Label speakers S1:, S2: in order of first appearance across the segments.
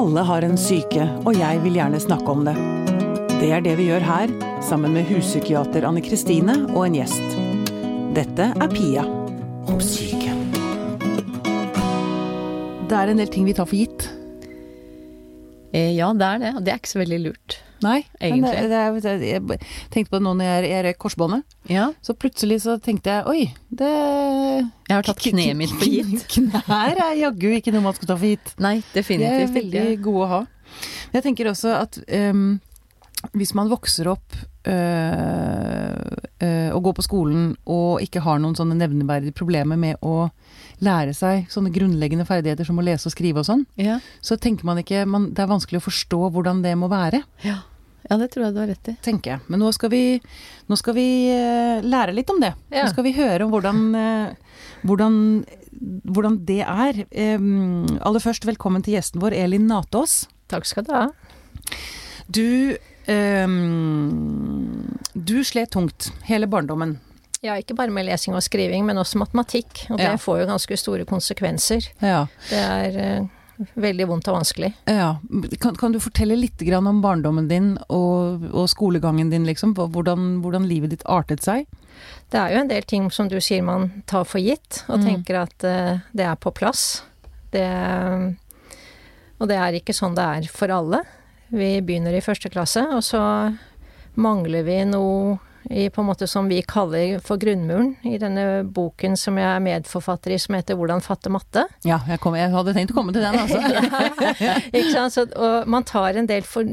S1: Alle har en syke, og jeg vil gjerne snakke om det. Det er det vi gjør her, sammen med huspsykiater Anne Kristine og en gjest. Dette er Pia om syke. Det er en del ting vi tar for gitt.
S2: Eh, ja, det er det. Og det er ikke så veldig lurt.
S1: Nei,
S2: Egentlig.
S1: Men det, det, jeg tenkte på det nå når jeg, er røyk korsbåndet.
S2: Ja,
S1: Så plutselig så tenkte jeg oi, det
S2: jeg har tatt kneet mitt for gitt.
S1: Knær er jaggu ikke noe man skal ta for gitt.
S2: Nei, definitivt
S1: De er veldig
S2: ikke.
S1: gode å ha. Jeg tenker også at um, hvis man vokser opp øh, øh, og går på skolen og ikke har noen sånne nevneverdige problemer med å lære seg sånne grunnleggende ferdigheter som å lese og skrive og sånn,
S2: Ja.
S1: så tenker man ikke man, Det er vanskelig å forstå hvordan det må være,
S2: Ja. Ja, det tror jeg du har rett i.
S1: tenker jeg. Men nå skal vi, nå skal vi øh, lære litt om det.
S2: Ja.
S1: Nå skal vi høre om hvordan, øh, hvordan, hvordan det er. Um, aller først, velkommen til gjesten vår, Elin Natås.
S2: Takk skal du ha.
S1: Du um, Du slet tungt hele barndommen.
S3: Ja, ikke bare med lesing og skriving, men også matematikk. Og det
S1: Ja.
S3: får jo ganske store konsekvenser.
S1: Ja.
S3: Det er eh, veldig vondt og vanskelig.
S1: ja. Kan, kan du fortelle litt grann om barndommen din og, og skolegangen din, liksom? Hvordan, hvordan livet ditt artet seg?
S3: Det er jo en del ting som du sier man tar for gitt, og
S1: Mm.
S3: tenker at uh, det er på plass. Det, og det er ikke sånn det er for alle. Vi begynner i første klasse, og så mangler vi noe i på en måte som vi kaller for grunnmuren i denne boken som jeg er medforfatter i, som heter 'Hvordan fatte matte'.
S1: Ja, jeg, kom, jeg hadde tenkt å komme til den, altså.
S3: Ikke sant? Så, og man tar en del for,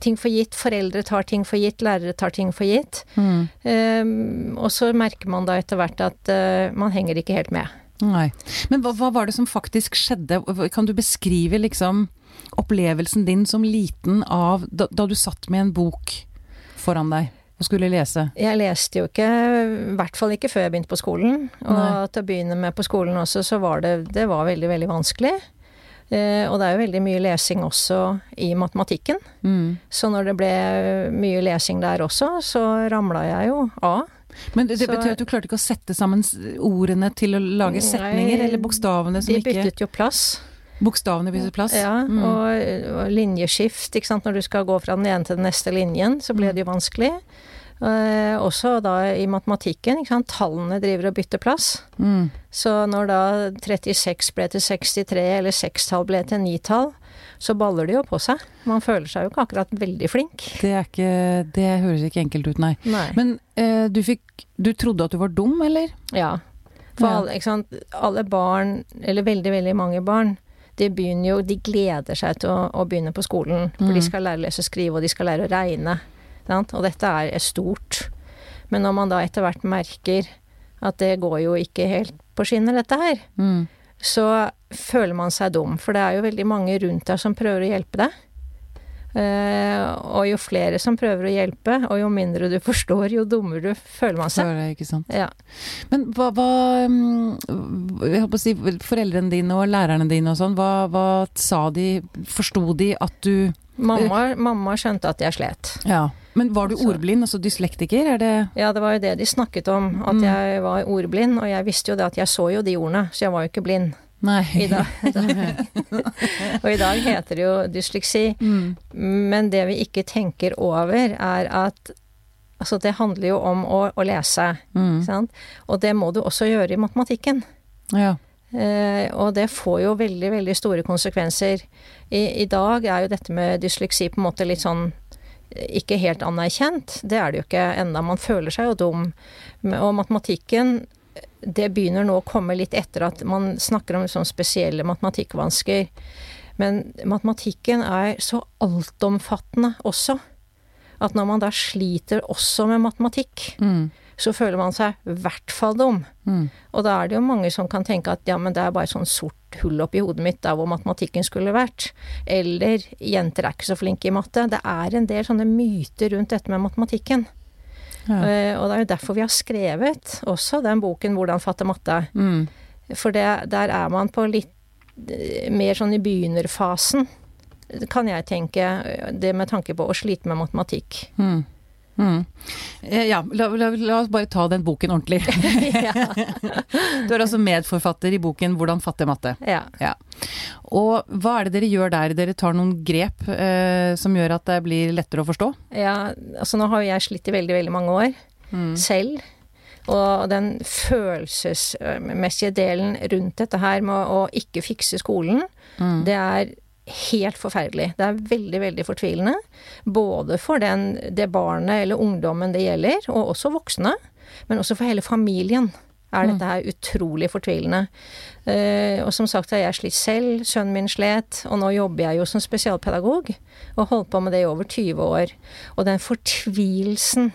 S3: ting for gitt. Foreldre tar ting for gitt, lærere tar ting for gitt.
S1: Mm.
S3: Um, og så merker man da etter hvert at uh, man henger ikke helt med.
S1: Nei. Men hva, hva var det som faktisk skjedde? Kan du beskrive liksom opplevelsen din som liten av da, da du satt med en bok foran deg og skulle lese?
S3: Jeg leste jo ikke, i hvert fall ikke før jeg begynte på skolen. Og
S1: Nei.
S3: til å begynne med på skolen også, så var det, det var veldig, veldig vanskelig. Eh, og det er jo veldig mye lesing også i matematikken.
S1: Mm.
S3: Så når det ble mye lesing der også, så ramla jeg jo av.
S1: Men det, det
S3: Så-
S1: betyr at du klarte ikke å sette sammen ordene til å lage
S3: Nei,
S1: setninger, eller bokstavene som ikke
S3: De
S1: ikke
S3: byttet jo plass.
S1: Bokstavene byttet plass?
S3: Ja,
S1: Mm.
S3: og, og linjeskift, ikke sant. Når du skal gå fra den ene til den neste linjen, så ble det jo vanskelig. Eh, også da i matematikken. Tallene driver og bytter plass.
S1: Mm.
S3: Så når da 36 ble til 63, eller 6-tall ble til 9-tall, så baller det jo på seg. Man føler seg jo ikke akkurat veldig flink.
S1: Det er ikke Det høres ikke enkelt ut, nei.
S3: Nei.
S1: Men eh, du fikk Du trodde at du var dum, eller?
S3: Ja. For
S1: Ja.
S3: alle, ikke sant? alle barn, eller veldig, veldig mange barn, de begynner jo De gleder seg til å, å begynne på skolen. For
S1: Mm.
S3: de skal lære å lese og skrive, og de skal lære å regne. Sant? Og dette er stort. Men når man da etter hvert merker at det går jo ikke helt på skinner, dette her,
S1: Mm.
S3: så føler man seg dum. For det er jo veldig mange rundt deg som prøver å hjelpe deg. Uh, og jo flere som prøver å hjelpe, og jo mindre du forstår, jo dummere føler man seg.
S1: det ikke sant.
S3: Ja.
S1: Men hva, hva mm, Jeg håper å si foreldrene dine og lærerne dine og sånn, hva, hva sa de? Forsto de at du
S3: Mamma, mamma skjønte at jeg slet.
S1: Ja. Men var du ordblind, altså dyslektiker? Er det
S3: Ja, det var jo det de snakket om, at
S1: Mm.
S3: jeg var ordblind. Og jeg visste jo det at jeg så jo de ordene, så jeg var jo ikke blind.
S1: Nei.
S3: I dag. og i dag heter det jo dysleksi.
S1: Mm.
S3: Men det vi ikke tenker over, er at altså det handler jo om å, å lese.
S1: Mm.
S3: Sant? Og det må du også gjøre i matematikken.
S1: Ja.
S3: Eh, og det får jo veldig, veldig store konsekvenser. I, I dag er jo dette med dysleksi på en måte litt sånn eh, ikke helt anerkjent. Det er det jo ikke enda. Man føler seg jo dum. Og matematikken, det begynner nå å komme litt etter at man snakker om sånn spesielle matematikkvansker. Men matematikken er så altomfattende også. At når man da sliter også med matematikk,
S1: Mm.
S3: Så føler man seg i hvert fall dum.
S1: Mm.
S3: Og da er det jo mange som kan tenke at ja, men det er bare sånn sort hull oppi hodet mitt der hvor matematikken skulle vært. Eller jenter er ikke så flinke i matte. Det er en del sånne myter rundt dette med matematikken.
S1: Ja.
S3: Uh, og det er jo derfor vi har skrevet også den boken 'Hvordan fatte matte'.
S1: Mm.
S3: For det, der er man på litt eh, mer sånn i begynnerfasen, kan jeg tenke. eh, Det med tanke på å slite med matematikk.
S1: Mm. Mm. Eh, Ja, la, la, la oss bare ta den boken ordentlig. Du er altså medforfatter i boken 'Hvordan fatte matte'.
S3: ja.
S1: Og hva er det dere gjør der? Dere tar noen grep eh, som gjør at det blir lettere å forstå?
S3: Ja, altså nå har jo jeg slitt i veldig, veldig mange år selv. Og den følelsesmessige delen rundt dette her med å ikke fikse skolen, det er helt forferdelig. Det er veldig, veldig fortvilende. Både for den, det barnet eller ungdommen det gjelder, og også voksne. Men også for hele familien er dette her utrolig fortvilende. Eh, og som sagt har jeg slitt selv, sønnen min slet, og nå jobber jeg jo som spesialpedagog. Og holdt på med det i over 20 år. Og den fortvilelsen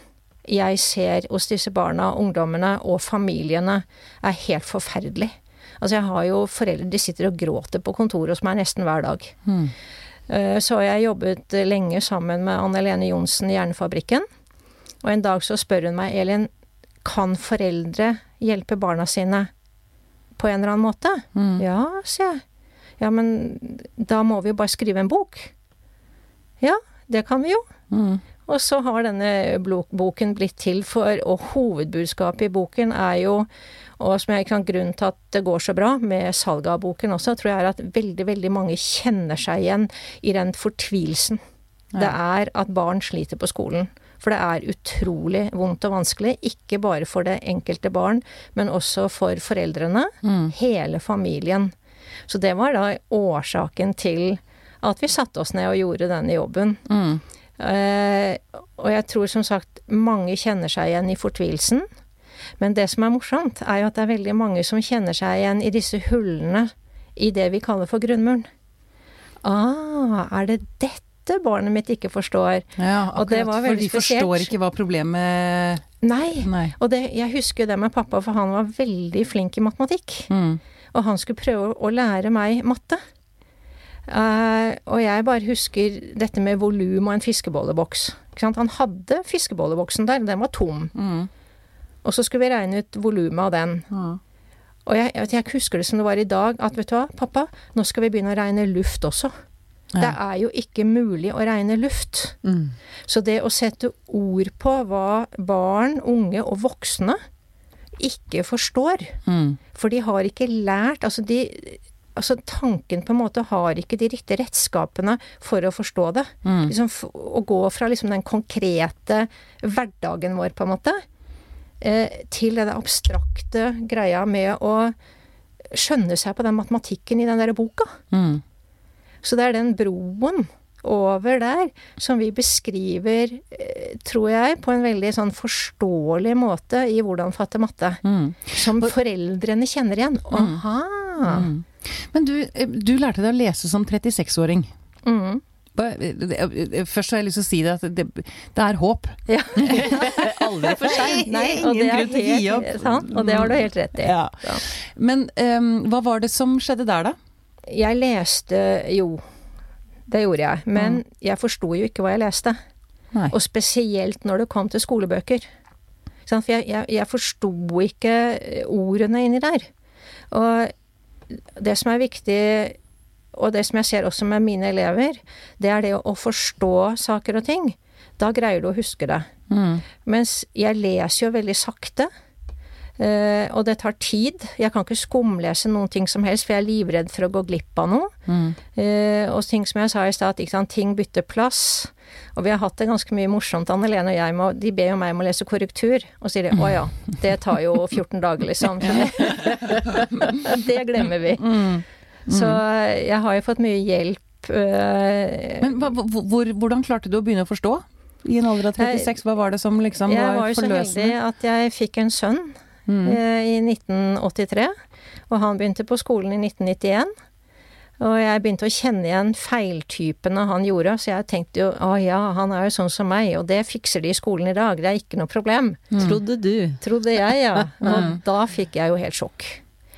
S3: jeg ser hos disse barna, ungdommene og familiene, er helt forferdelig. Altså jeg har jo foreldre de sitter og gråter på kontoret hos meg nesten hver dag. Mm. Så jeg jobbet lenge sammen med Anne Lene Johnsen i Hjernefabrikken. Og en dag så spør hun meg, Elin, kan foreldre hjelpe barna sine på en eller annen måte? Ja, sier jeg. Ja, men da må vi jo bare skrive en bok. Ja, det kan vi jo.
S1: Mm.
S3: Og så har denne boken blitt til for, og hovedbudskapet i boken er jo, og som jeg kan grunnen til at det går så bra med salget av boken også, tror jeg er at veldig, veldig mange kjenner seg igjen i den fortvilelsen. Det er at barn sliter på skolen. For det er utrolig vondt og vanskelig, ikke bare for det enkelte barn, men også for foreldrene, hele familien. Så det var da årsaken til at vi satte oss ned og gjorde denne jobben.
S1: Mm.
S3: Eh, og jeg tror som sagt mange kjenner seg igjen i fortvilelsen. Men det som er morsomt, er jo at det er veldig mange som kjenner seg igjen i disse hullene i det vi kaller for grunnmuren. Ah, er det dette barnet mitt ikke forstår?
S1: Ja,
S3: Og det
S1: akkurat,
S3: var
S1: for
S3: de
S1: de forstår ikke hva problemet
S3: Nei.
S1: Nei.
S3: Og det, jeg husker det med pappa, for han var veldig flink i matematikk.
S1: Mm.
S3: Og han skulle prøve å lære meg matte. Eh, og jeg bare husker dette med volum og en fiskebolleboks. Ikke sant? Han hadde fiskebolleboksen der, den var tom.
S1: Mm.
S3: Og så skulle vi regne ut volumet av den.
S1: Mm.
S3: Og jeg, jeg, jeg husker det som det var i dag, at vet du hva, pappa, nå skal vi begynne å regne luft også. Det er jo ikke mulig å regne luft.
S1: Mm.
S3: Så det å sette ord på hva barn, unge og voksne ikke forstår,
S1: Mm.
S3: for de har ikke lært Altså, de Altså, tanken på en måte har ikke de riktige redskapene for å forstå det.
S1: Mm.
S3: Liksom, å gå fra liksom den konkrete hverdagen vår, på en måte, eh, til den abstrakte greia med å skjønne seg på den matematikken i den der boka.
S1: Mm.
S3: Så det er den broen over der som vi beskriver, eh, tror jeg, på en veldig sånn forståelig måte i hvordan fatte matte.
S1: Mm.
S3: Som foreldrene kjenner igjen. Aha!
S1: Mm. Men du, eh, du lærte deg å lese som 36-åring.
S3: Mm.
S1: Eh, Først har jeg lyst til å si det at det, det er håp.
S3: Ja.
S1: Aldri for seint.
S3: Nei, og det
S1: Ingen
S3: er
S1: grunn til å gi opp.
S3: helt sant, og det har du helt rett i.
S1: Ja.
S3: Ja.
S1: Men um, hva var det som skjedde der, da?
S3: Jeg leste jo, det gjorde jeg, men jeg forsto jo ikke hva jeg leste.
S1: Nei.
S3: Og spesielt når det kom til skolebøker. For jeg, jeg, jeg forsto ikke eh, ordene inni der. Og det som er viktig, og det som jeg ser også med mine elever, det er det å, forstå saker og ting. Da greier du å huske det.
S1: Mm.
S3: Mens jeg leser jo veldig sakte. Eh, og det tar tid. Jeg kan ikke skumlese noen ting som helst, for jeg er livredd for å gå glipp av noe.
S1: Mm.
S3: Uh, og ting som jeg sa i stad, ting bytter plass. Og vi har hatt det ganske mye morsomt, Anne Lene og jeg. Må, de ber jo meg om å lese korrektur, og sier de å ja, det tar jo 14 dager, liksom. Det, det glemmer vi.
S1: Mm.
S3: Så jeg har jo fått mye hjelp. Uh,
S1: Men hva, hvor, hvor, hvordan klarte du å begynne å forstå? I en alder av 36, hva var det som liksom
S3: jeg
S1: var
S3: var jo så heldig at jeg fikk en sønn
S1: Mm.
S3: eh, i 1983, og han begynte på skolen i 1991. Og jeg begynte å kjenne igjen feiltypene han gjorde, så jeg tenkte jo å ja, han er jo sånn som meg, og det fikser de i skolen i dag, det er ikke noe problem.
S2: Trodde du.
S3: Trodde jeg, ja. Og da fikk jeg jo helt sjokk.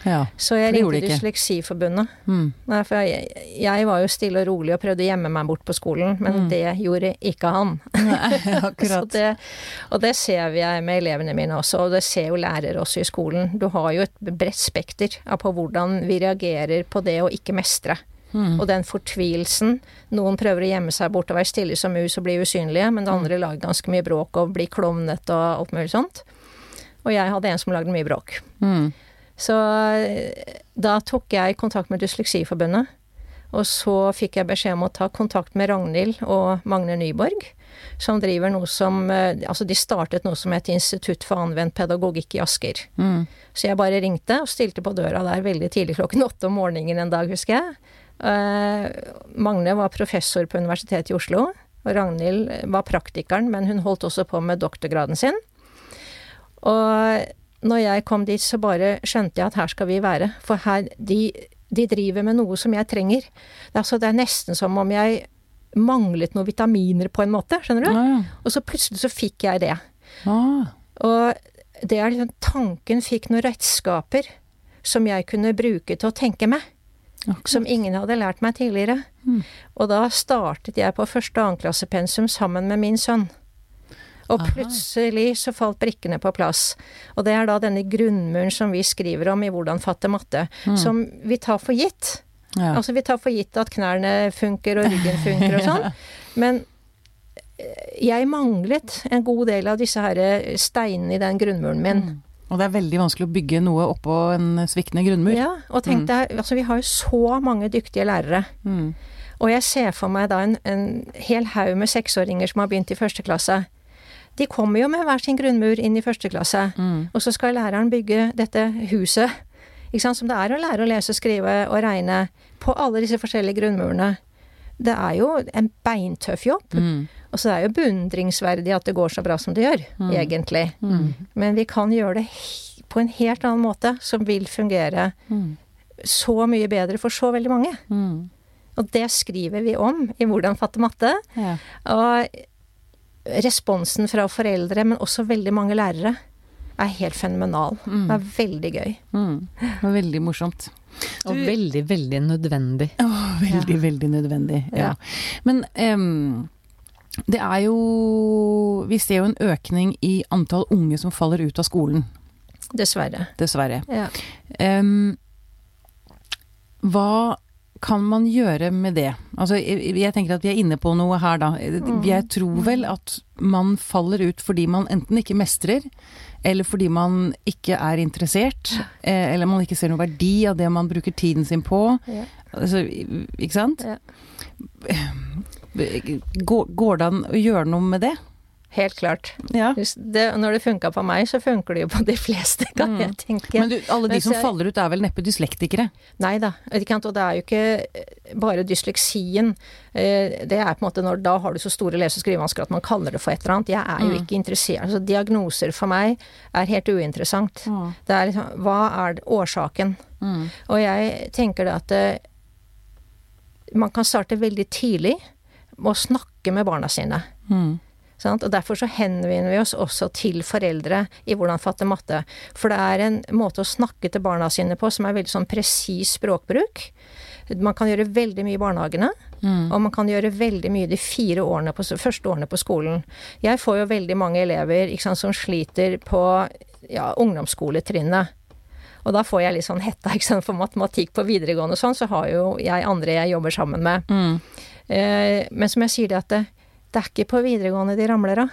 S1: Ja.
S3: Så jeg ringte. Dysleksiforbundet.
S1: Mm.
S3: Nei, for jeg, jeg var jo stille og rolig og prøvde å gjemme meg bort på skolen, men det gjorde ikke han.
S1: Nei,
S3: Så
S1: akkurat.
S3: det, og det ser vi jeg med elevene mine også, og det ser jo lærere også i skolen. Du har jo et bredt spekter på hvordan vi reagerer på det å ikke mestre.
S1: Mm.
S3: Og den fortvilelsen. Noen prøver å gjemme seg bort og være stille som mus og bli usynlige, men det andre lager ganske mye bråk og blir klovnete og alt mulig sånt. Og jeg hadde en som lagde mye bråk.
S1: Mm.
S3: Så eh, da tok jeg kontakt med Dysleksiforbundet Og så fikk jeg beskjed om å ta kontakt med Ragnhild og Magne Nyborg, som driver noe som eh, Altså, de startet noe som het Institutt for anvendt pedagogikk i Asker.
S1: Mm.
S3: Så jeg bare ringte og stilte på døra der veldig tidlig klokken åtte om morgenen en dag, husker jeg. Eh, Magne var professor på Universitetet i Oslo, og Ragnhild var praktikeren, men hun holdt også på med doktorgraden sin. Og når jeg kom dit, så bare skjønte jeg at her skal vi være. For her De, de driver med noe som jeg trenger. Det er, altså, det er nesten som om jeg manglet noen vitaminer på en måte, skjønner du?
S1: Ja, ja.
S3: Og så plutselig så fikk jeg det.
S1: Ah.
S3: Og det er liksom Tanken fikk noen redskaper som jeg kunne bruke til å tenke med.
S1: Akkurat.
S3: Som ingen hadde lært meg tidligere.
S1: Mm.
S3: Og da startet jeg på første og annenklassepensum sammen med min sønn. Og plutselig så falt brikkene på plass. Og det er da denne grunnmuren som vi skriver om i Hvordan fatte matte, som vi tar for gitt.
S1: Ja.
S3: Altså vi tar for gitt at knærne funker og ryggen funker og sånn. Men eh, jeg manglet en god del av disse her steinene i den grunnmuren min.
S1: Mm. Og det er veldig vanskelig å bygge noe oppå en sviktende grunnmur.
S3: Ja, og tenk deg, altså vi har jo så mange dyktige lærere.
S1: Mm.
S3: Og jeg ser for meg da en, en hel haug med seksåringer som har begynt i første klasse. De kommer jo med hver sin grunnmur inn i første klasse,
S1: Mm.
S3: og så skal læreren bygge dette huset. Som det er å lære å lese, skrive og regne på alle disse forskjellige grunnmurene. Det er jo en beintøff jobb.
S1: Mm.
S3: Og så er det jo beundringsverdig at det går så bra som det gjør, egentlig.
S1: Mm.
S3: Men vi kan gjøre det på en helt annen måte, som vil fungere
S1: Mm.
S3: så mye bedre for så veldig mange.
S1: Mm.
S3: Og det skriver vi om i Hvordan fatte matte.
S1: Ja.
S3: Og responsen fra foreldre, men også veldig mange lærere, er helt fenomenal. Det er veldig gøy.
S1: Mm. Det var veldig morsomt.
S2: Og veldig, veldig nødvendig.
S1: Åh, veldig, veldig nødvendig. Ja.
S3: Ja.
S1: Men um, det er jo Vi ser jo en økning i antall unge som faller ut av skolen,
S3: Dessverre.
S1: dessverre.
S3: Ja.
S1: Um, hva kan man gjøre med det? Altså, jeg, tenker at vi er inne på noe her, da. Jeg tror vel at man faller ut fordi man enten ikke mestrer, eller fordi man ikke er interessert, eh, eller man ikke ser noen verdi av det man bruker tiden sin på.
S3: Ja.
S1: Altså, ikke sant?
S3: Ja.
S1: Går, går det an å gjøre noe med det?
S3: Helt klart.
S1: Ja.
S3: Det, når det funka på meg, så funker det jo på de fleste, kan jeg tenke.
S1: Men du, alle de som
S3: jeg-
S1: faller ut er vel neppe dyslektikere?
S3: Nei da. Og det er jo ikke eh, bare dysleksien. Eh, Det er på en måte når da har du så store lese- og skrivevansker at man kaller det for et eller annet. Jeg er jo ikke interessert. Altså diagnoser for meg er helt uinteressant. Det er liksom Hva er årsaken?
S1: Mm.
S3: Og jeg tenker det at det, man kan starte veldig tidlig med å snakke med barna sine.
S1: Mm.
S3: Sant? Og Derfor så henvender vi oss også til foreldre i hvordan fatte matte. For det er en måte å snakke til barna sine på som er veldig sånn presis språkbruk. Man kan gjøre veldig mye i barnehagene,
S1: Mm.
S3: og man kan gjøre veldig mye de fire årene på, første årene på skolen. Jeg får jo veldig mange elever ikke sant, som sliter på ja, ungdomsskoletrinnet. Og da får jeg litt sånn hetta ikke sant, for matematikk på videregående og sånn, så har jo jeg andre jeg jobber sammen med.
S1: Mm.
S3: Eh, men som jeg sier det at det, det er ikke på videregående de ramler av.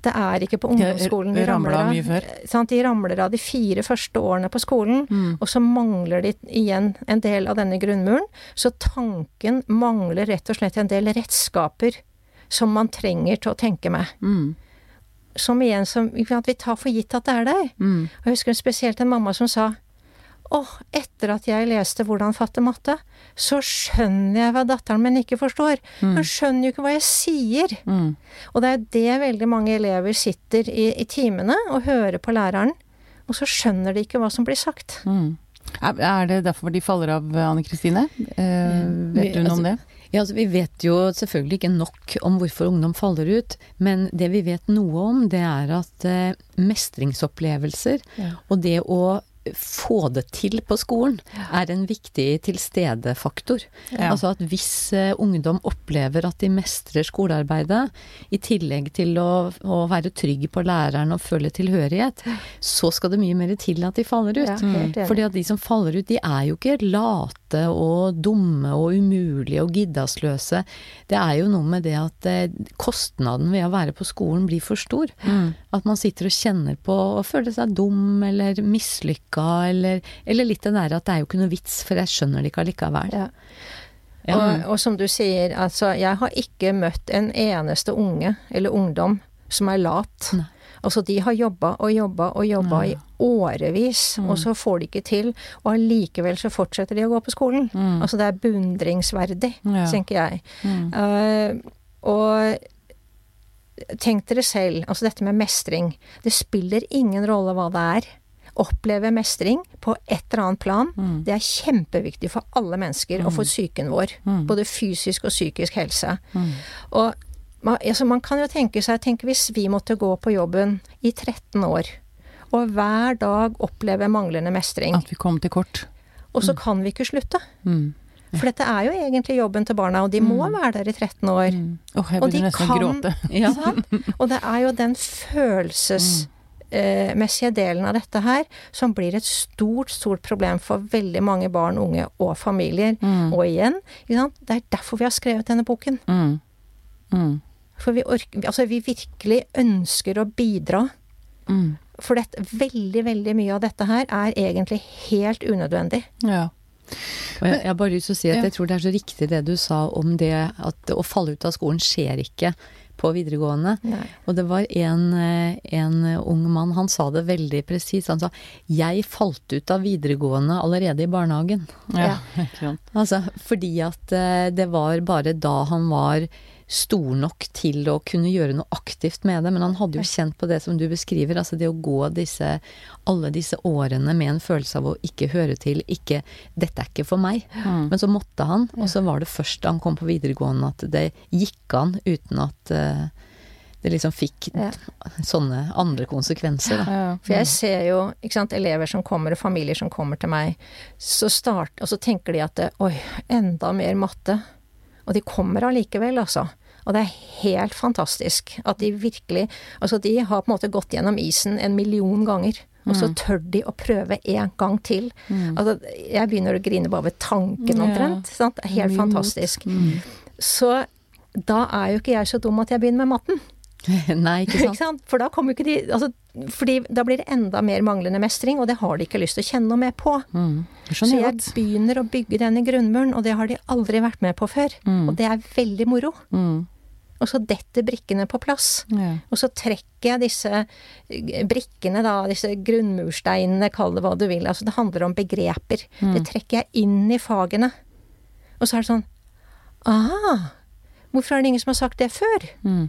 S3: Det er ikke på ungdomsskolen de
S1: ramler av.
S3: Eh, Sant? De ramler av de fire første årene på skolen,
S1: Mm.
S3: og så mangler de igjen en del av denne grunnmuren. Så tanken mangler rett og slett en del redskaper som man trenger til å tenke med.
S1: Mm.
S3: Som igjen som at vi tar for gitt at det er der.
S1: Mm.
S3: Og jeg husker spesielt en mamma som sa Åh, etter at jeg leste Hvordan fatte matte, så skjønner jeg hva datteren min ikke forstår. Hun skjønner jo ikke hva jeg sier.
S1: Mm.
S3: Og det er det veldig mange elever sitter i, i timene og hører på læreren, og så skjønner de ikke hva som blir sagt.
S1: Mm. Er det derfor de faller av, Anne Kristine? Eh, vet du noe om det?
S2: Ja, altså Vi vet jo selvfølgelig ikke nok om hvorfor ungdom faller ut, men det vi vet noe om, det er at eh, mestringsopplevelser og det å få det til på skolen er en viktig tilstedefaktor.
S1: Ja.
S2: Altså at hvis eh, ungdom opplever at de mestrer skolearbeidet, i tillegg til å, å være trygg på læreren og føle tilhørighet, så skal det mye mer til at de faller ut.
S3: Ja, mm.
S2: Fordi at de som faller ut, de er jo ikke late og dumme og umulige og giddasløse. Det er jo noe med det at eh, kostnaden ved å være på skolen blir for stor.
S1: Mm.
S2: At man sitter og kjenner på å føle seg dum eller mislykka, eller, eller litt det der at det er jo ikke noe vits, for jeg skjønner det ikke allikevel.
S3: Ja.
S2: Ja.
S3: Og, og som du sier, altså jeg har ikke møtt en eneste unge eller ungdom som er lat.
S2: Nei.
S3: Altså de har jobba og jobba og jobba i årevis, og så får de ikke til. Og allikevel så fortsetter de å gå på skolen. Altså det er beundringsverdig, tenker jeg. Eh, og tenk dere selv, altså dette med mestring. Det spiller ingen rolle hva det er. Oppleve mestring på et eller annet plan. Det er kjempeviktig for alle mennesker og for psyken vår. Både fysisk og psykisk helse. Og man, altså man kan jo tenke seg Tenk hvis vi måtte gå på jobben i 13 år, og hver dag oppleve manglende mestring.
S1: At vi kom til kort.
S3: Og så kan vi ikke slutte.
S1: Mm.
S3: For dette er jo egentlig jobben til barna, og de må være der i 13 år.
S1: Oh,
S3: Og de kan-.
S2: Ja.
S3: Sant? Og det er jo den følelsesmessige delen av dette her som blir et stort, stort problem for veldig mange barn, unge og familier. Og igjen, det er derfor vi har skrevet denne boken.
S1: Mm. Mm.
S3: For vi, orker, altså vi virkelig ønsker å bidra.
S1: Mm.
S3: For dette, veldig, veldig mye av dette her er egentlig helt unødvendig.
S1: Ja.
S2: Og jeg, jeg har bare lyst til å si at jeg tror det er så riktig det du sa om det at å falle ut av skolen skjer ikke på videregående.
S3: Nei.
S2: Og det var en, eh, en ung mann, han sa det veldig presis. Han sa 'jeg falt ut av videregående allerede i barnehagen'.
S1: ja. ja.
S2: Altså fordi at eh, det var bare da han var stor nok til å kunne gjøre noe aktivt med det. Men han hadde jo kjent på det som du beskriver, altså det å gå disse, alle disse årene med en følelse av å ikke høre til, ikke 'dette er ikke for meg'. Men så måtte han, og så var det først da han kom på videregående at det gikk an uten at uh, det liksom fikk
S3: Ja.
S2: sånne andre konsekvenser. Da.
S1: Ja.
S3: For jeg ser jo ikke sant, elever som kommer, og familier som kommer til meg, så start, og så tenker de at det, oi, enda mer matte. Og de kommer allikevel, altså. Og det er helt fantastisk at de virkelig Altså, de har på en måte gått gjennom isen en million ganger. Og så tør de å prøve en gang til. Altså, jeg begynner å grine bare ved tanken
S1: Ja.
S3: omtrent. Sant? Det er helt fantastisk. Mm. Så da er jo ikke jeg så dum at jeg begynner med matten.
S2: Nei, ikke
S3: Ikke
S2: sant?
S3: sant? For da kommer jo ikke de altså, fordi da blir det enda mer manglende mestring, og det har de ikke lyst til å kjenne noe mer på.
S1: Mm.
S3: Så
S1: jeg
S3: begynner å bygge denne grunnmuren, og det har de aldri vært med på før. Og det er veldig moro.
S1: Mm.
S3: Og så detter brikkene på plass.
S1: Ja.
S3: Og så trekker jeg disse eh, brikkene, da, disse grunnmursteinene, kall det hva du vil. Altså det handler om begreper. Det trekker jeg inn i fagene. Og så er det sånn Aha! Hvorfor er det ingen som har sagt det før?
S1: Mm.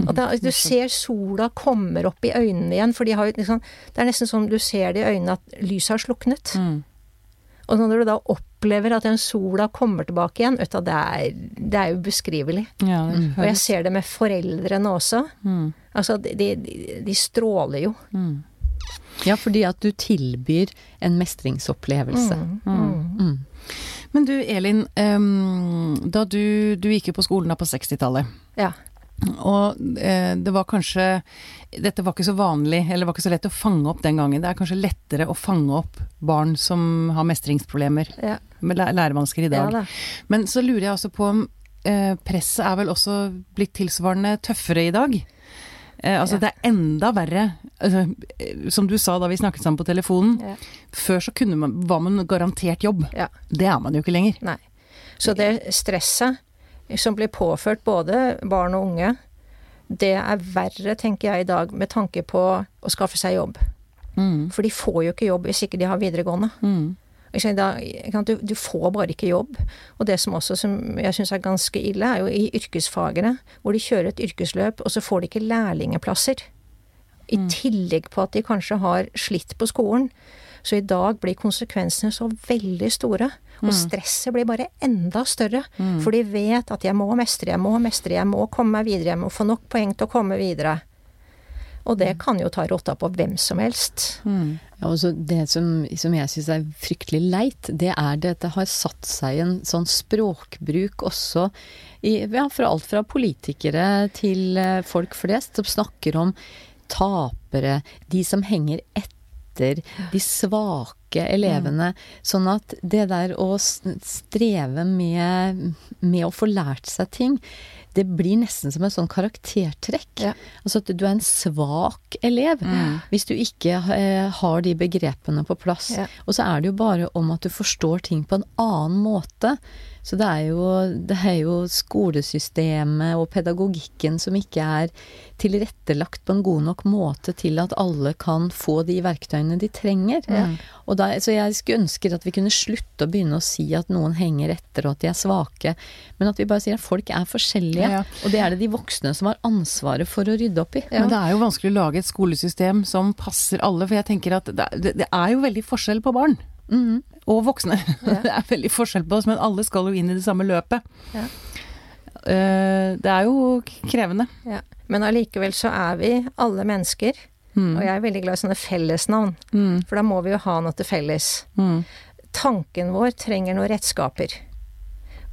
S3: Og da, du ser sola kommer opp i øynene igjen, for de har jo liksom Det er nesten sånn du ser det i øynene at lyset har sluknet.
S1: Mm.
S3: Og når du da opplever at den sola kommer tilbake igjen, vet du, det er, det er ubeskrivelig.
S1: Ja, det
S3: Og jeg ser det med foreldrene også.
S1: Mm.
S3: Altså, de, de, de stråler jo.
S1: Mm.
S2: Ja, fordi at du tilbyr en mestringsopplevelse. Mm.
S1: Men du Elin, um, da du, du gikk jo på skolen da på 60-tallet.
S3: Ja.
S1: Og eh, det var kanskje Dette var ikke så vanlig, eller var ikke så lett å fange opp den gangen. Det er kanskje lettere å fange opp barn som har mestringsproblemer,
S3: Ja.
S1: med læ- lærevansker i
S3: Ja
S1: dag.
S3: da.
S1: Men så lurer jeg også på om eh, presset er vel også blitt tilsvarende tøffere i dag? Eh, altså
S3: Ja.
S1: det er enda verre. Altså, eh, som du sa da vi snakket sammen på telefonen.
S3: Ja.
S1: Før så man, var man garantert jobb.
S3: Ja.
S1: Det er man jo ikke lenger.
S3: Nei. Så det stresset som blir påført både barn og unge, det er verre, tenker jeg i dag, med tanke på å skaffe seg jobb.
S1: Mm.
S3: For de får jo ikke jobb hvis ikke de har videregående.
S1: Mm.
S3: Da, du, du får bare ikke jobb. Og det som også som jeg syns er ganske ille, er jo i yrkesfagene, hvor de kjører et yrkesløp, og så får de ikke lærlingeplasser. I tillegg på at de kanskje har slitt på skolen. Så i dag blir konsekvensene så veldig store. Og stresset blir bare enda større. For de vet at jeg må mestre, jeg må mestre, jeg må komme meg videre, jeg må få nok poeng til å komme videre. Og det kan jo ta rotta på hvem som helst.
S1: Mm.
S2: Ja, og så det som, som jeg syns er fryktelig leit, det er det at det har satt seg en sånn språkbruk også i, ja, fra alt fra politikere til eh, folk flest, som snakker om tapere, de som henger etter, de svake elevene. Sånn at det der å streve med, med å få lært seg ting, det blir nesten som et sånn karaktertrekk.
S3: Ja.
S2: Altså at du er en svak elev
S1: Mm.
S2: hvis du ikke eh, har de begrepene på plass.
S3: Ja.
S2: Og så er det jo bare om at du forstår ting på en annen måte. Så det er jo, det er jo skolesystemet og pedagogikken som ikke er tilrettelagt på en god nok måte til at alle kan få de verktøyene de trenger. Og da, så jeg skulle ønske at vi kunne slutte å begynne å si at noen henger etter og at de er svake, men at vi bare sier at folk er forskjellige.
S1: Ja.
S2: Og det er det de voksne som har ansvaret for å rydde opp i.
S1: Men det er jo vanskelig å lage et skolesystem som passer alle, for jeg tenker at det, det, er jo veldig forskjell på barn.
S2: Mhm.
S1: Og voksne. det er veldig forskjell på oss, men alle skal jo inn i det samme løpet.
S3: Ja.
S1: Eh, det er jo krevende.
S3: Ja. Men allikevel så er vi alle mennesker,
S1: Mm.
S3: og jeg er veldig glad i sånne fellesnavn,
S1: Mm.
S3: for da må vi jo ha noe til felles.
S1: Mm.
S3: Tanken vår trenger noen redskaper.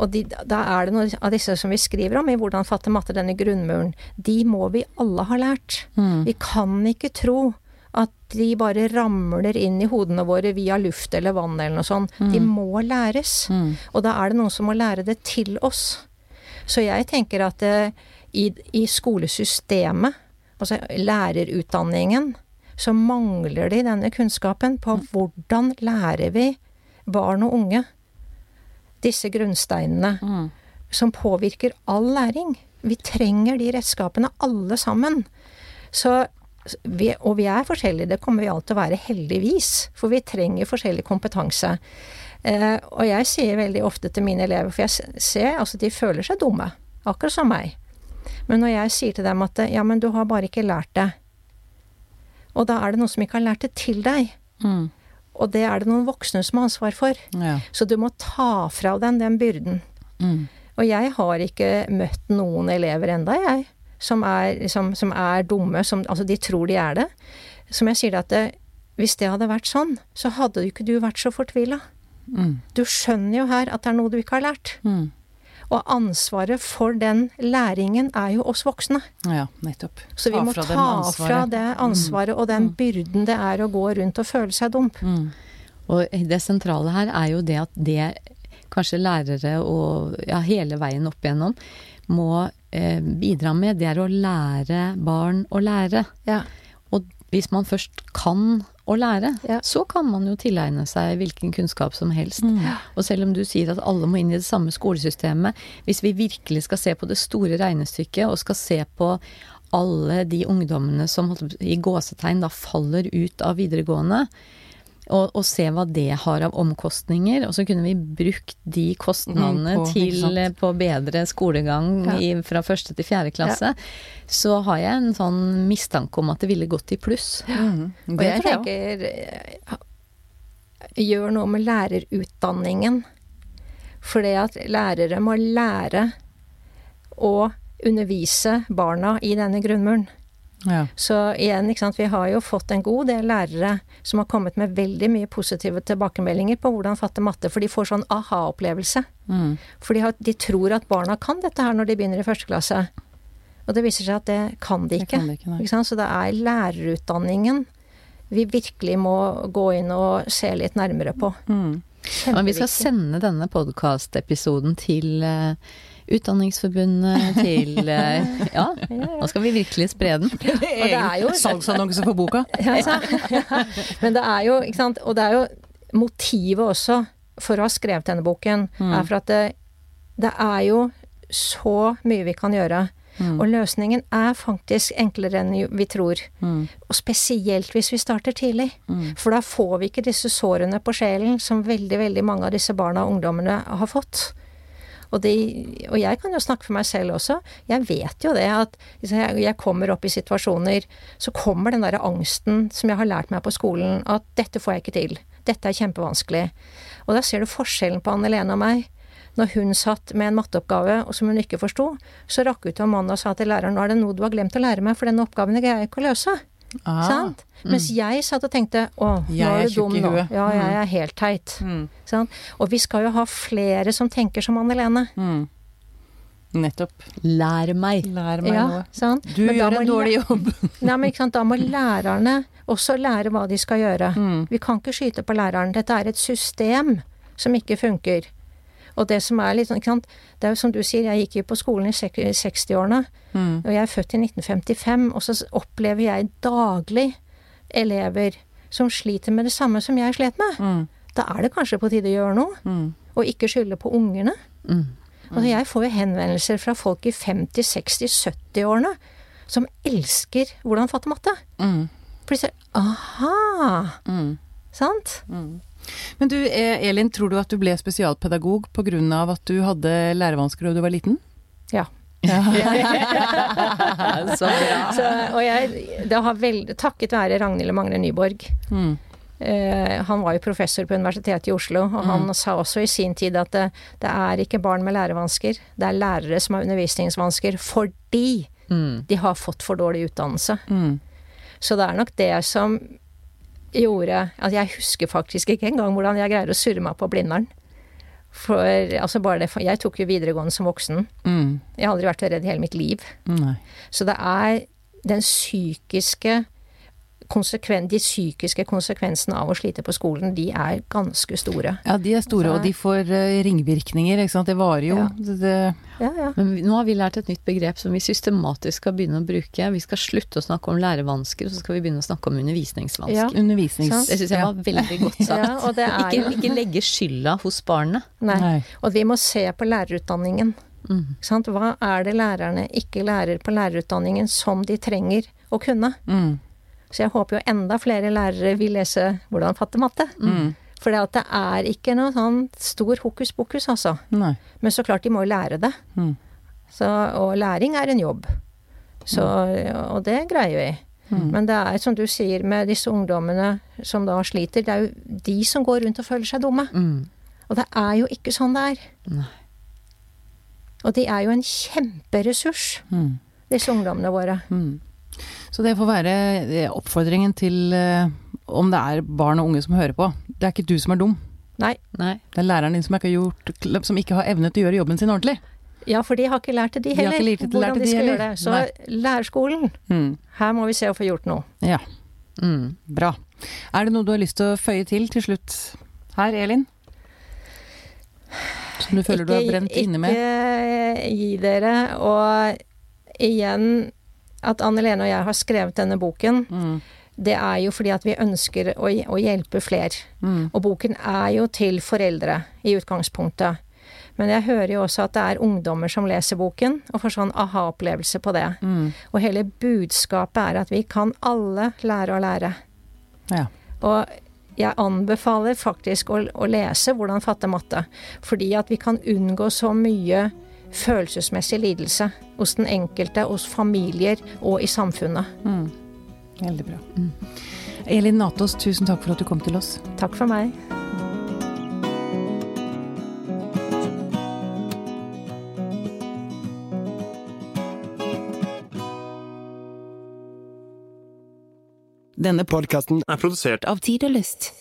S3: Og de, da er det noen av disse som vi skriver om i Hvordan fatte matte denne grunnmuren, de må vi alle ha lært.
S1: Mm.
S3: Vi kan ikke tro at de bare ramler inn i hodene våre via luft eller vann eller noe sånt. De må læres.
S1: Mm.
S3: Og da er det noen som må lære det til oss. Så jeg tenker at eh, i, i skolesystemet, altså lærerutdanningen, så mangler de denne kunnskapen på hvordan lærer vi barn og unge disse grunnsteinene
S1: Mm.
S3: som påvirker all læring. Vi trenger de redskapene alle sammen. Så vi, og vi er forskjellige, det kommer vi alltid til å være, heldigvis. For vi trenger forskjellig kompetanse. Eh, og jeg sier veldig ofte til mine elever, for jeg ser altså de føler seg dumme, akkurat som meg. Men når jeg sier til dem at ja, men du har bare ikke lært det. Og da er det noen som ikke har lært det til deg.
S1: Mm.
S3: Og det er det noen voksne som har ansvar for.
S1: Ja.
S3: Så du må ta fra dem den byrden.
S1: Mm.
S3: Og jeg har ikke møtt noen elever enda, jeg, som er, som, som er dumme, som, altså de tror de er det. Som jeg sier det at det, hvis det hadde vært sånn, så hadde jo ikke du vært så fortvila.
S1: Mm.
S3: Du skjønner jo her at det er noe du ikke har lært.
S1: Mm.
S3: Og ansvaret for den læringen er jo oss voksne.
S1: Ja, nettopp.
S3: Så vi må ta fra det ansvaret og den byrden det er å gå rundt og føle seg dum.
S1: Mm.
S2: Og det sentrale her er jo det at det kanskje lærere og ja, hele veien opp igjennom må eh, bidra med, det er å lære barn å lære.
S3: Ja.
S2: Og hvis man først kan å lære,
S3: Ja.
S2: så kan man jo tilegne seg hvilken kunnskap som helst.
S1: Mm.
S2: Og selv om du sier at alle må inn i det samme skolesystemet, hvis vi virkelig skal se på det store regnestykket, og skal se på alle de ungdommene som i gåsetegn da faller ut av videregående, og, og se hva det har av omkostninger, og så kunne vi brukt de kostnadene
S1: Mm, på-
S2: til på bedre skolegang
S3: Ja.
S2: i, fra første til fjerde klasse, så har jeg en sånn mistanke om at det ville gått i pluss.
S1: Mm.
S3: Og jeg
S1: jeg
S3: tenker eh, Gjør noe med lærerutdanningen. For det at lærere må lære å undervise barna i denne grunnmuren.
S1: Ja.
S3: Så igjen, ikke sant, vi har jo fått en god del lærere som har kommet med veldig mye positive tilbakemeldinger på hvordan fatte matte, for de får sånn aha-opplevelse.
S1: Mm.
S3: For de, har, de tror at barna kan dette her når de begynner i første klasse. Og det viser seg at det kan de
S1: Det
S3: ikke.
S1: kan de ikke.
S3: Ikke? Så det er lærerutdanningen vi virkelig må gå inn og se litt nærmere på.
S1: Mm.
S2: Men vi skal sende denne podkast-episoden til eh, Utdanningsforbundet, til eh, Ja, nå skal vi virkelig spre den.
S3: Og det er jo
S1: Salgsannonse for boka.
S3: ja. Ja. Men det er jo, ikke sant, og det er jo motivet også for å ha skrevet denne boken,
S1: Mm.
S3: er for at det, det er jo så mye vi kan gjøre.
S1: Mm.
S3: Og løsningen er faktisk enklere enn vi tror.
S1: Mm.
S3: Og spesielt hvis vi starter tidlig.
S1: Mm.
S3: For da får vi ikke disse sårene på sjelen som veldig, veldig mange av disse barna og ungdommene har fått. Og, de, og jeg kan jo snakke for meg selv også. Jeg vet jo det at hvis jeg kommer opp i situasjoner, så kommer den derre angsten som jeg har lært meg på skolen, at dette får jeg ikke til. Dette er kjempevanskelig. Og da ser du forskjellen på Anne Lene og meg. Når hun satt med en matteoppgave som hun ikke forsto, så rakk hun til mannen og sa til læreren nå er det noe du har glemt å lære meg, for denne oppgaven greier jeg ikke å løse.
S1: Ah.
S3: Sant? Mens jeg satt og tenkte å, nå er du dum nå. Ja, jeg
S1: Mm.
S3: er helt teit.
S1: Mm.
S3: Sant? Og vi skal jo ha flere som tenker som Anne Lene.
S1: Mm. Nettopp.
S2: Lær meg.
S1: Lær meg
S3: Ja,
S1: noe.
S3: sant?
S1: Du
S3: Men
S1: gjør en dårlig jobb.
S3: Nei, men ikke sant? Da må lærerne også lære hva de skal gjøre.
S1: Mm.
S3: Vi kan ikke skyte på læreren. Dette er et system som ikke funker. Og det som er litt sånn, sant, det er jo som du sier, jeg gikk jo på skolen i 60-årene,
S1: Mm.
S3: og jeg er født i 1955, og så opplever jeg daglig elever som sliter med det samme som jeg slet med.
S1: Mm.
S3: Da er det kanskje på tide å gjøre noe,
S1: Mm.
S3: og ikke skylde på ungene. Altså, jeg får jo henvendelser fra folk i 50-, 60-, 70-årene som elsker hvordan fatte matte.
S1: Mm.
S3: For de sier aha,
S1: Mm.
S3: sant?
S1: Mm. Men du, eh, Elin, tror du at du ble spesialpedagog av at du hadde lærevansker da du var liten?
S3: Ja.
S2: Så bra.
S3: Så, og jeg, det har vel, takket være Ragnhild Magne Nyborg.
S1: Mm.
S3: Eh, han var jo professor på Universitetet i Oslo, og han sa også i sin tid at det, det er ikke barn med lærevansker, det er lærere som har undervisningsvansker fordi
S2: Mm.
S3: de har fått for dårlig utdannelse.
S1: Mm.
S3: Så det er nok det som gjorde altså jeg husker faktisk ikke engang hvordan jeg greier å surre meg på Blindern. For altså bare det, for jeg tok jo videregående som voksen.
S1: Mm.
S3: Jeg har aldri vært redd i hele mitt liv.
S1: Nei.
S3: Så det er den psykiske konsekven, De psykiske konsekvensene av å slite på skolen, de er ganske store.
S1: Ja, de er store, og de får eh, ringvirkninger, ikke sant. Det varer jo.
S3: Ja.
S1: Det, det,
S3: Ja, ja.
S2: Men nå har vi lært et nytt begrep som vi systematisk skal begynne å bruke. Vi skal slutte å snakke om lærevansker, og så skal vi begynne å snakke om undervisningsvansker.
S3: Ja.
S1: undervisnings...
S2: Det syns jeg var veldig godt sagt.
S3: Ja, og det er
S2: ikke, ikke legge skylda hos barnet.
S3: Nei.
S1: Nei.
S3: Og vi må se på lærerutdanningen.
S2: Mm.
S3: Sant? Hva er det lærerne ikke lærer på lærerutdanningen som de trenger å kunne?
S1: Mm.
S3: Så jeg håper jo enda flere lærere vil lese hvordan fatte matte.
S1: Mm.
S3: For det, er ikke noe sånn stor hokus pokus, altså.
S1: Nei.
S3: Men så klart, de må jo lære det.
S1: Mm.
S3: Så, og læring er en jobb. Så, og det greier vi.
S1: Mm.
S3: Men det er som du sier med disse ungdommene som da sliter, det er jo de som går rundt og føler seg dumme.
S2: Mm.
S3: Og det er jo ikke sånn det er.
S2: Nei.
S3: Og de er jo en kjemperessurs,
S1: Mm.
S3: disse ungdommene våre.
S1: Mm. Så det får være eh, oppfordringen til eh, om det er barn og unge som hører på. Det er ikke du som er dum.
S3: Nei,
S2: Nei.
S1: Det er læreren din som ikke har, gjort, som ikke har evnet å gjøre jobben sin ordentlig.
S3: ja, for de har ikke lært det, de
S1: De har
S3: heller.
S1: ikke lært det- lært
S3: hvordan
S1: det,
S3: de
S1: de
S3: skal
S1: heller.
S3: gjøre det. Så
S1: Nei.
S3: lærerskolen,
S1: Mm.
S3: her må vi se å få gjort noe.
S1: Ja,
S2: Mm.
S1: bra. Er det noe du har lyst til å føye til til slutt her, Elin? Som du føler du har brent inne med?
S3: Ikke gi dere. Og igjen, at Anne Lene og jeg har skrevet denne boken,
S1: Mm.
S3: det er jo fordi at vi ønsker å, å hjelpe flere.
S1: Mm.
S3: Og boken er jo til foreldre i utgangspunktet. Men jeg hører jo også at det er ungdommer som leser boken, og får sånn aha-opplevelse på det.
S1: Mm.
S3: Og hele budskapet er at vi kan alle lære å lære.
S1: Ja.
S3: Og jeg anbefaler faktisk å, å lese 'Hvordan fatte matte', fordi at vi kan unngå så mye følelsesmessig lidelse hos den enkelte, hos familier og i samfunnet.
S1: Mm. Veldig bra. Elin Natås, tusen takk for at du kom til oss.
S3: Takk for meg.
S4: Denne podkasten
S5: er produsert
S4: av Tid og Lyst.